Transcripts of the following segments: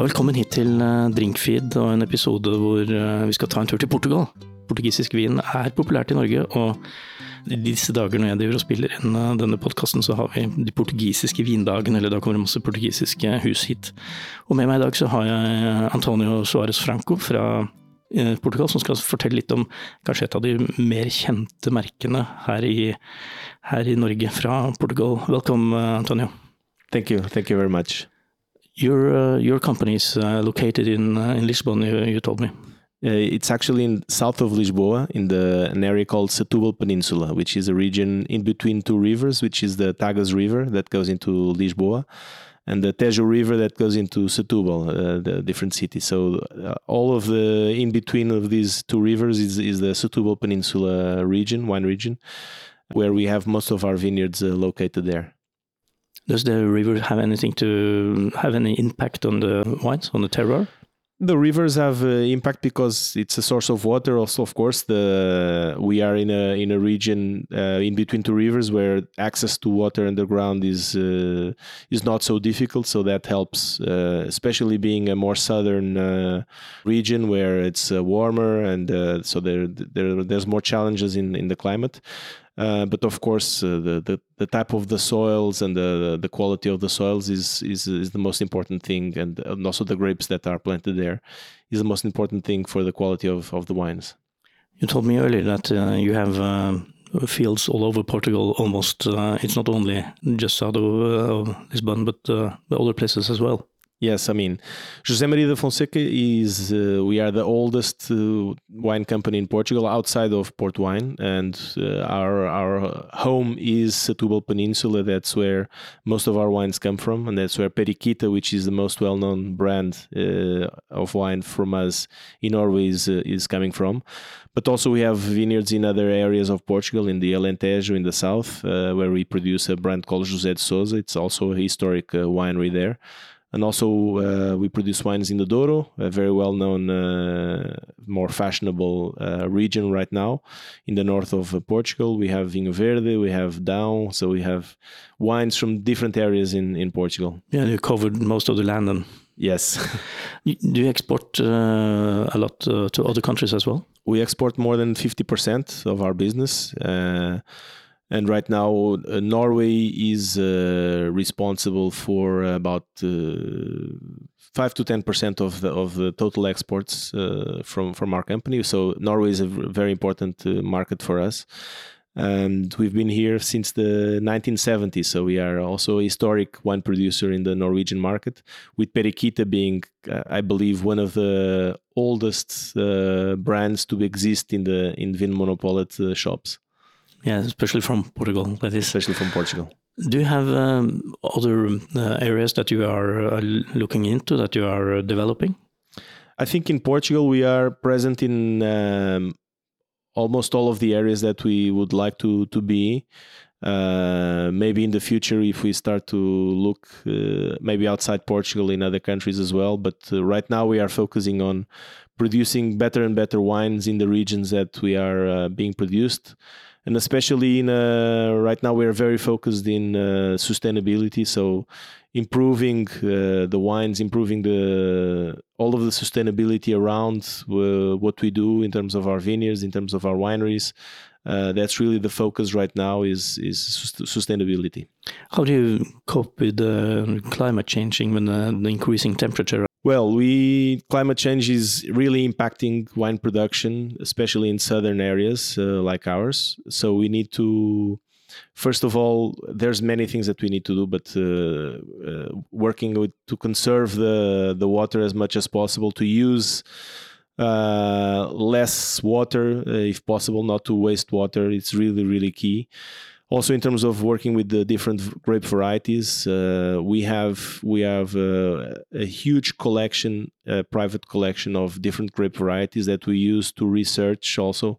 Ja, velkommen hit til eh, Drinkfeed og en episode hvor eh, vi skal ta en tur til Portugal. Portugisisk vin er populært i Norge, og i disse dager når jeg driver og spiller inn eh, denne podkasten, så har vi de portugisiske vindagene, eller da kommer det masse portugisiske hus hit. Og med meg i dag så har jeg Antonio Suárez Franco fra Portugal, som skal fortelle litt om kanskje et av de mer kjente merkene her i, her i Norge fra Portugal. Velkommen, Antonio. Thank you. Thank you very much. Your uh, your company is uh, located in uh, in Lisbon. You, you told me. Uh, it's actually in south of Lisboa, in the an area called Setúbal Peninsula, which is a region in between two rivers, which is the Tagus River that goes into Lisboa, and the Tejo River that goes into Setúbal, uh, the different cities. So uh, all of the in between of these two rivers is is the Setúbal Peninsula region, wine region, where we have most of our vineyards located there. Does the river have anything to have any impact on the wines, on the terroir? The rivers have uh, impact because it's a source of water. Also, of course, the we are in a in a region uh, in between two rivers where access to water underground is uh, is not so difficult. So that helps, uh, especially being a more southern uh, region where it's uh, warmer and so there, there there's more challenges in in the climate. Uh, but of course, uh, the, the, the type of the soils and the the quality of the soils is is is the most important thing, and, and also the grapes that are planted there is the most important thing for the quality of, of the wines. You told me earlier that uh, you have um, fields all over Portugal. Almost, uh, it's not only just south of, uh, Lisbon, but other places as well. Yes, I mean, José Maria da Fonseca is, uh, we are the oldest uh, wine company in Portugal outside of port wine. And uh, our, our home is Setúbal Peninsula. That's where most of our wines come from. And that's where Periquita, which is the most well known brand uh, of wine from us in Norway, is, uh, is coming from. But also, we have vineyards in other areas of Portugal, in the Alentejo in the south, uh, where we produce a brand called José de Sousa. It's also a historic winery there and also uh, we produce wines in the Douro, a very well-known, uh, more fashionable uh, region right now in the north of uh, Portugal. We have Vinho Verde, we have Dão, so we have wines from different areas in in Portugal. Yeah, you covered most of the land. Then. Yes. Do you export uh, a lot uh, to other countries as well? We export more than fifty percent of our business and right now uh, Norway is uh, responsible for about uh, five to ten percent of the of the total exports uh, from from our company. So Norway is a very important uh, market for us, and we've been here since the 1970s. So we are also a historic wine producer in the Norwegian market, with Periquita being, I believe, one of the oldest brands to exist in the in Vinmonopolet shops. Yeah, especially from Portugal. That is especially from Portugal. Do you have um, other uh, areas that you are uh, looking into that you are uh, developing? I think in Portugal we are present in um, almost all of the areas that we would like to to be. Uh, maybe in the future, if we start to look uh, maybe outside Portugal in other countries as well. But uh, right now we are focusing on producing better and better wines in the regions that we are being produced and especially in uh, right now we're very focused in uh, sustainability. So improving uh, the wines improving the all of the sustainability around uh, what we do in terms of our vineyards in terms of our wineries. Uh, that's really the focus right now is is sustainability. How do you cope with climate changing when the increasing temperature well, we climate change is really impacting wine production, especially in southern areas uh, like ours. So we need to, first of all, there's many things that we need to do, but uh, uh, working with, to conserve the the water as much as possible, to use uh, less water uh, if possible, not to waste water. It's really really key also in terms of working with the different grape varieties uh, we have we have uh, a huge collection a private collection of different grape varieties that we use to research also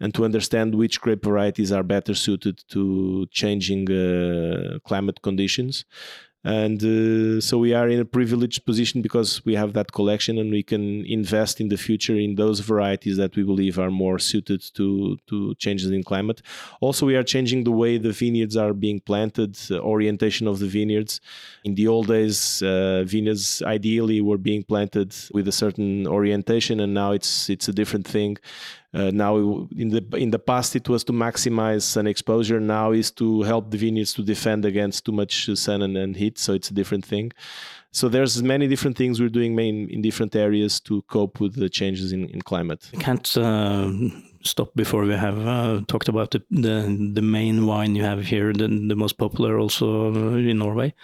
and to understand which grape varieties are better suited to changing uh, climate conditions and uh, so we are in a privileged position because we have that collection and we can invest in the future in those varieties that we believe are more suited to to changes in climate. Also we are changing the way the vineyards are being planted uh, orientation of the vineyards. In the old days uh, vineyards ideally were being planted with a certain orientation and now it's it's a different thing uh, now, in the in the past, it was to maximize sun exposure. Now is to help the vineyards to defend against too much sun and, and heat. So it's a different thing. So there's many different things we're doing main, in different areas to cope with the changes in, in climate. I can't uh, stop before we have uh, talked about the, the, the main wine you have here, the, the most popular also in Norway,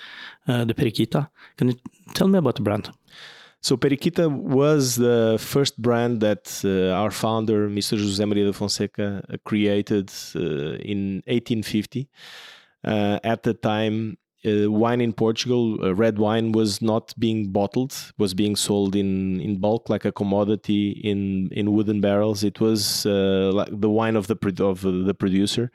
uh, the Periquita. Can you tell me about the brand? So Periquita was the first brand that uh, our founder, Mr. José Maria da Fonseca, uh, created uh, in 1850. Uh, at the time, uh, wine in Portugal, uh, red wine, was not being bottled; was being sold in, in bulk like a commodity in, in wooden barrels. It was like the wine of the of the producer,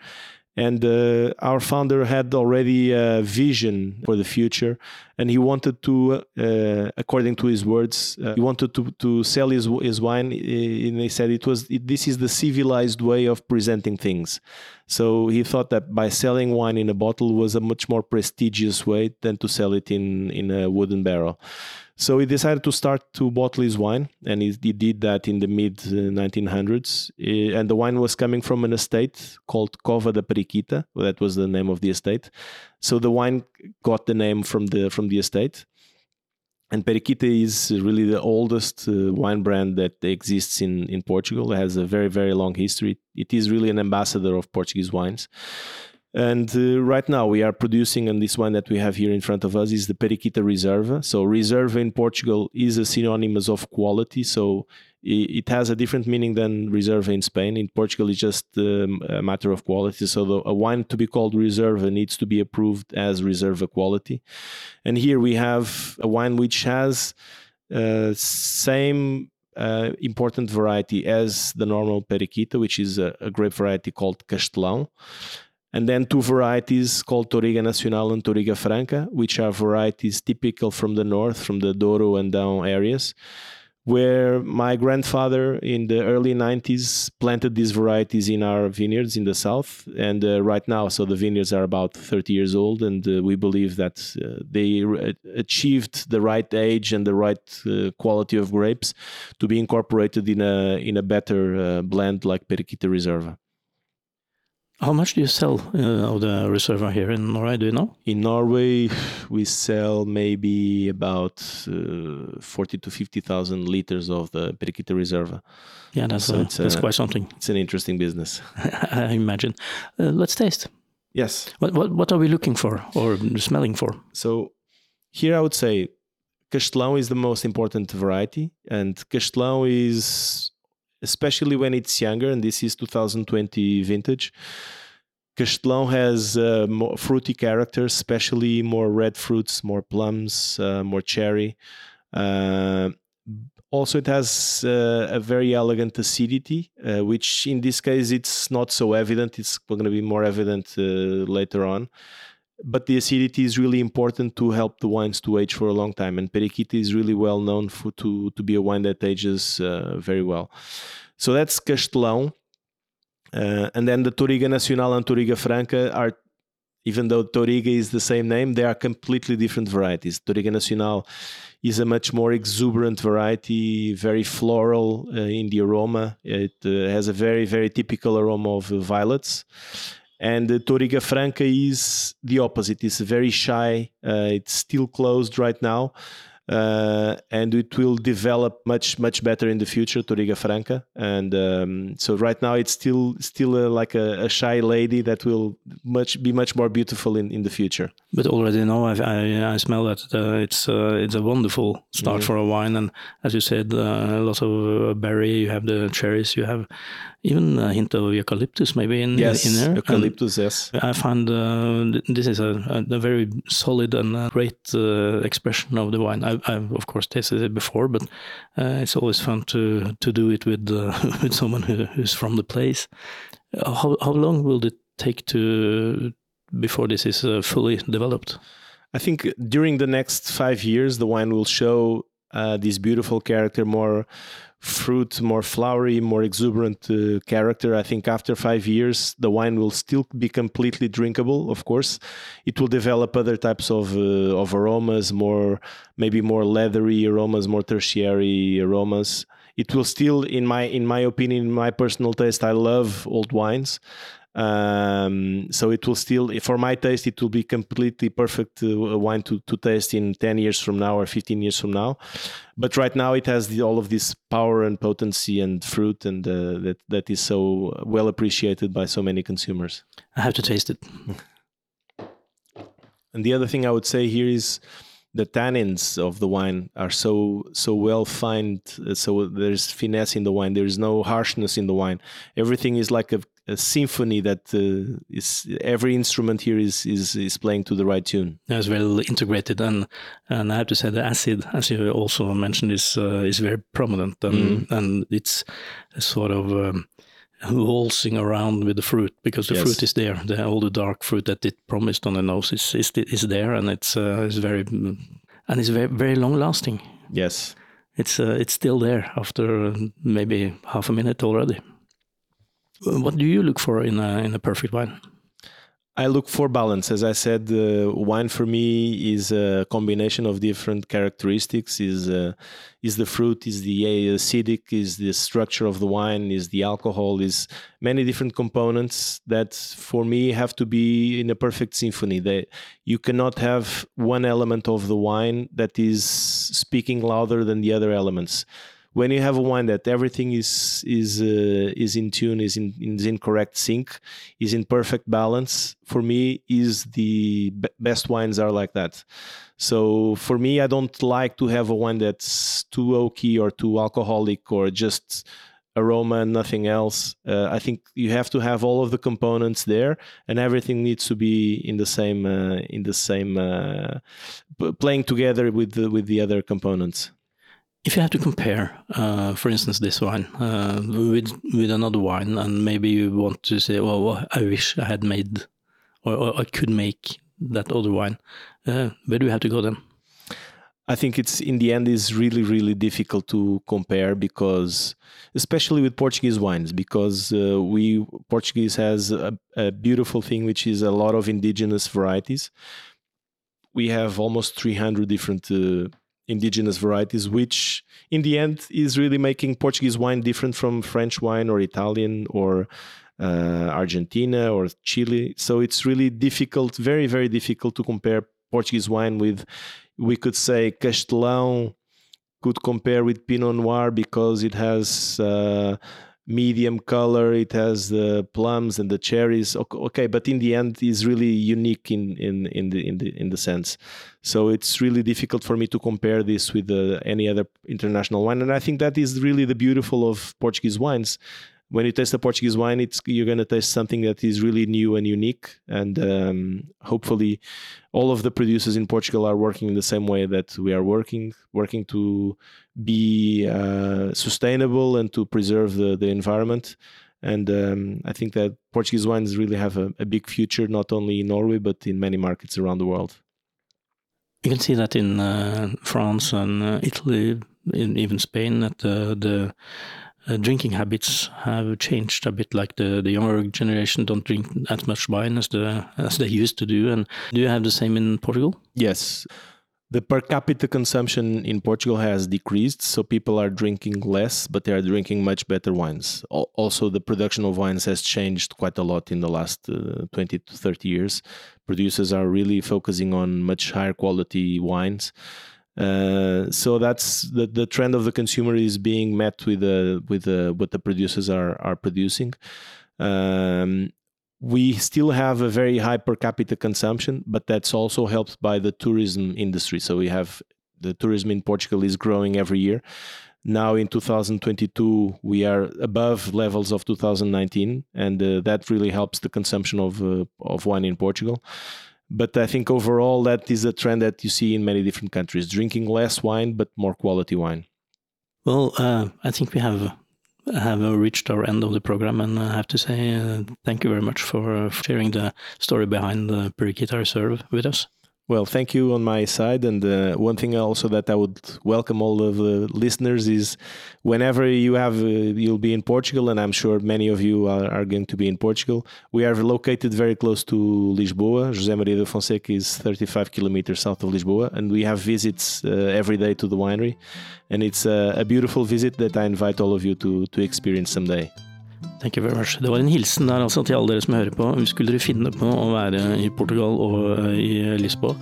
and uh, our founder had already a vision for the future and he wanted to uh, according to his words uh, he wanted to, to sell his, his wine and he said it was this is the civilized way of presenting things. So he thought that by selling wine in a bottle was a much more prestigious way than to sell it in, in a wooden barrel so he decided to start to bottle his wine, and he, he did that in the mid 1900s. Uh, and the wine was coming from an estate called Cova da Periquita. That was the name of the estate. So the wine got the name from the from the estate. And Periquita is really the oldest uh, wine brand that exists in, in Portugal. It has a very, very long history. It is really an ambassador of Portuguese wines. And uh, right now we are producing, and this one that we have here in front of us is the Periquita Reserva. So Reserva in Portugal is a synonymous of quality. So it, has a different meaning than Reserva in Spain. In Portugal, it's just um, a matter of quality. So the, a wine to be called Reserva needs to be approved as Reserva quality. And here we have a wine which has uh, same uh, important variety as the normal Periquita, which is a, a grape variety called Castelão and then two varieties called Touriga Nacional and Touriga Franca, which are varieties typical from the north, from the Douro and Dão areas, where my grandfather in the early 90s planted these varieties in our vineyards in the south. And uh, right now, so the vineyards are about 30 years old, and uh, we believe that uh, they re- achieved the right age and the right uh, quality of grapes to be incorporated in a, in a better uh, blend like Periquita Reserva. How much do you sell uh, of the Reserva here in Norway? Do you know? In Norway, we sell maybe about uh, forty to fifty thousand liters of the Periquita Reserva. Yeah, that's so a, that's a, quite something. It's an interesting business. I imagine. Uh, let's taste. Yes. What, what what are we looking for or smelling for? So here I would say Castelão is the most important variety, and Castelão is especially when it's younger, and this is 2020 vintage. Castelão has uh, more fruity characters, especially more red fruits, more plums, uh, more cherry. Uh, also, it has uh, a very elegant acidity, uh, which in this case it's not so evident. It's going to be more evident uh, later on. But the acidity is really important to help the wines to age for a long time, and Periquita is really well known for to to be a wine that ages very well. So that's Castelão. Uh, and then the Touriga Nacional and Touriga Franca are, even though Touriga is the same name, they are completely different varieties. Touriga Nacional is a much more exuberant variety, very floral uh, in the aroma. It uh, has a very, very typical aroma of violets. And the Touriga Franca is the opposite. It's very shy. Uh, it's still closed right now uh, and it will develop much much better in the future Touriga Franca and um, so right now it's still still a, like a, a, shy lady that will much be much more beautiful in, in the future but already now I, I, I smell that uh, it's uh, it's a wonderful start mm-hmm. for a wine and as you said uh, a lot of uh, berry you have the cherries you have even a hint of eucalyptus maybe in, yes, in there. Eucalyptus, and yes. I find uh, this is a, a, very solid and great uh, expression of the wine. I, have of course tasted it before, but uh, it's always fun to to do it with uh, with someone who, who's from the place. How how long will it take to before this is uh, fully developed? I think during the next five years, the wine will show uh, this beautiful character, more fruit, more flowery, more exuberant uh, character. I think after five years, the wine will still be completely drinkable. Of course, it will develop other types of uh, of aromas, more maybe more leathery aromas, more tertiary aromas. It will still, in my in my opinion, in my personal taste, I love old wines. Um, so it will still, for my taste, it will be completely perfect uh, wine to, to taste in 10 years from now or 15 years from now. But right now it has the, all of this power and potency and fruit, and uh, that, that is so well appreciated by so many consumers. I have to taste it. and the other thing I would say here is the tannins of the wine are so so well fined so there's finesse in the wine there is no harshness in the wine everything is like a, a symphony that uh, is every instrument here is, is is playing to the right tune. It's well integrated, and and I have to say the acid, as you also mentioned, is uh, is very prominent, and mm. and it's sort of. Um, waltzing around with the fruit because the yes. fruit is there. The, all the dark fruit that it promised on the nose is is, is there, and it's uh, it's very and it's very very long lasting. Yes, it's uh, it's still there after maybe half a minute already. What do you look for in a in a perfect wine? I look for balance. As I said, uh, wine for me is a combination of different characteristics. is uh, is the fruit, is the acidic, is the structure of the wine, is the alcohol, is many different components that for me have to be in a perfect symphony. You cannot have one element of the wine that is speaking louder than the other elements when you have a wine that everything is is uh, is in tune, is in is in correct sync, is in perfect balance, for me, is the best wines are like that. So for me, I don't like to have a wine that's too oaky or too alcoholic or just aroma and nothing else. Uh, I think you have to have all of the components there, and everything needs to be in the same uh, in the same uh, playing together with the, with the other components. If you have to compare, uh, for instance, this wine uh, with with another wine, and maybe you want to say, "Well, I wish I had made, or, or I could make that other wine," uh, where do you have to go then? I think it's in the end is really really difficult to compare because, especially with Portuguese wines, because uh, we Portuguese has a, a beautiful thing which is a lot of indigenous varieties. We have almost 300 different uh, indigenous varieties, which in the end is really making Portuguese wine different from French wine or Italian or uh, Argentina or Chile. So it's really difficult, very, very difficult to compare Portuguese wine with, we could say, Castelão could compare with Pinot Noir because it has. Uh, medium color it has the plums and the cherries. Okay but in the end is really unique in in in the in the in the sense. So it's really difficult for me to compare this with uh, any other international wine. And i think that is really the beautiful of portuguese wines when you taste a Portuguese wine, it's you're going to taste something that is really new and unique. And um, hopefully, all of the producers in Portugal are working in the same way that we are working, working to be uh, sustainable and to preserve the, the environment. And um, I think that Portuguese wines really have a, a, big future, not only in Norway, but in many markets around the world. You can see that in uh, France and uh, Italy, in even Spain, that the uh, drinking habits have changed a bit. Like the, the younger generation don't drink as much wine as the as they used to do. And do you have the same in Portugal? Yes. The per capita consumption in Portugal has decreased, so people are drinking less, but they are drinking much better wines. Also, the production of wines has changed quite a lot in the last uh, 20 to 30 years. Producers are really focusing on much higher quality wines uh, so that's the, the trend of the consumer is being met with the with the what the producers are are producing. Um, we still have a very high per capita consumption, but that's also helped by the tourism industry. So we have the tourism in Portugal is growing every year. Now in 2022, we are above levels of 2019, and uh, that really helps the consumption of uh, of wine in Portugal. But I think overall that is a trend that you see in many different countries: drinking less wine but more quality wine. Well, uh, I think we have have reached our end of the program, and I have to say uh, thank you very much for uh, sharing the story behind the Periquita Reserve with us. Well, thank you on my side. And uh, one thing also that I would welcome all of the listeners is whenever you have, uh, you'll be in Portugal, and I'm sure many of you are, are, going to be in Portugal. We are located very close to Lisboa. José Maria da Fonseca is 35 kilometers south of Lisboa, and we have visits uh, every day to the winery. And it's a, a beautiful visit that I invite all of you to, to experience someday. Thank you very much. Det var en hilsen der altså til alle dere som hører på. Skulle dere finne på å være i Portugal og eh, i Lisboa,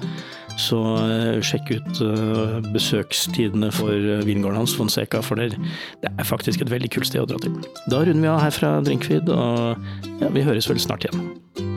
så eh, sjekk ut eh, besøkstidene for vingården hans, Fonseca, for det, det er faktisk et veldig kult sted å dra til. Da runder vi av her fra Drinkfeed, og ja, vi høres vel snart igjen.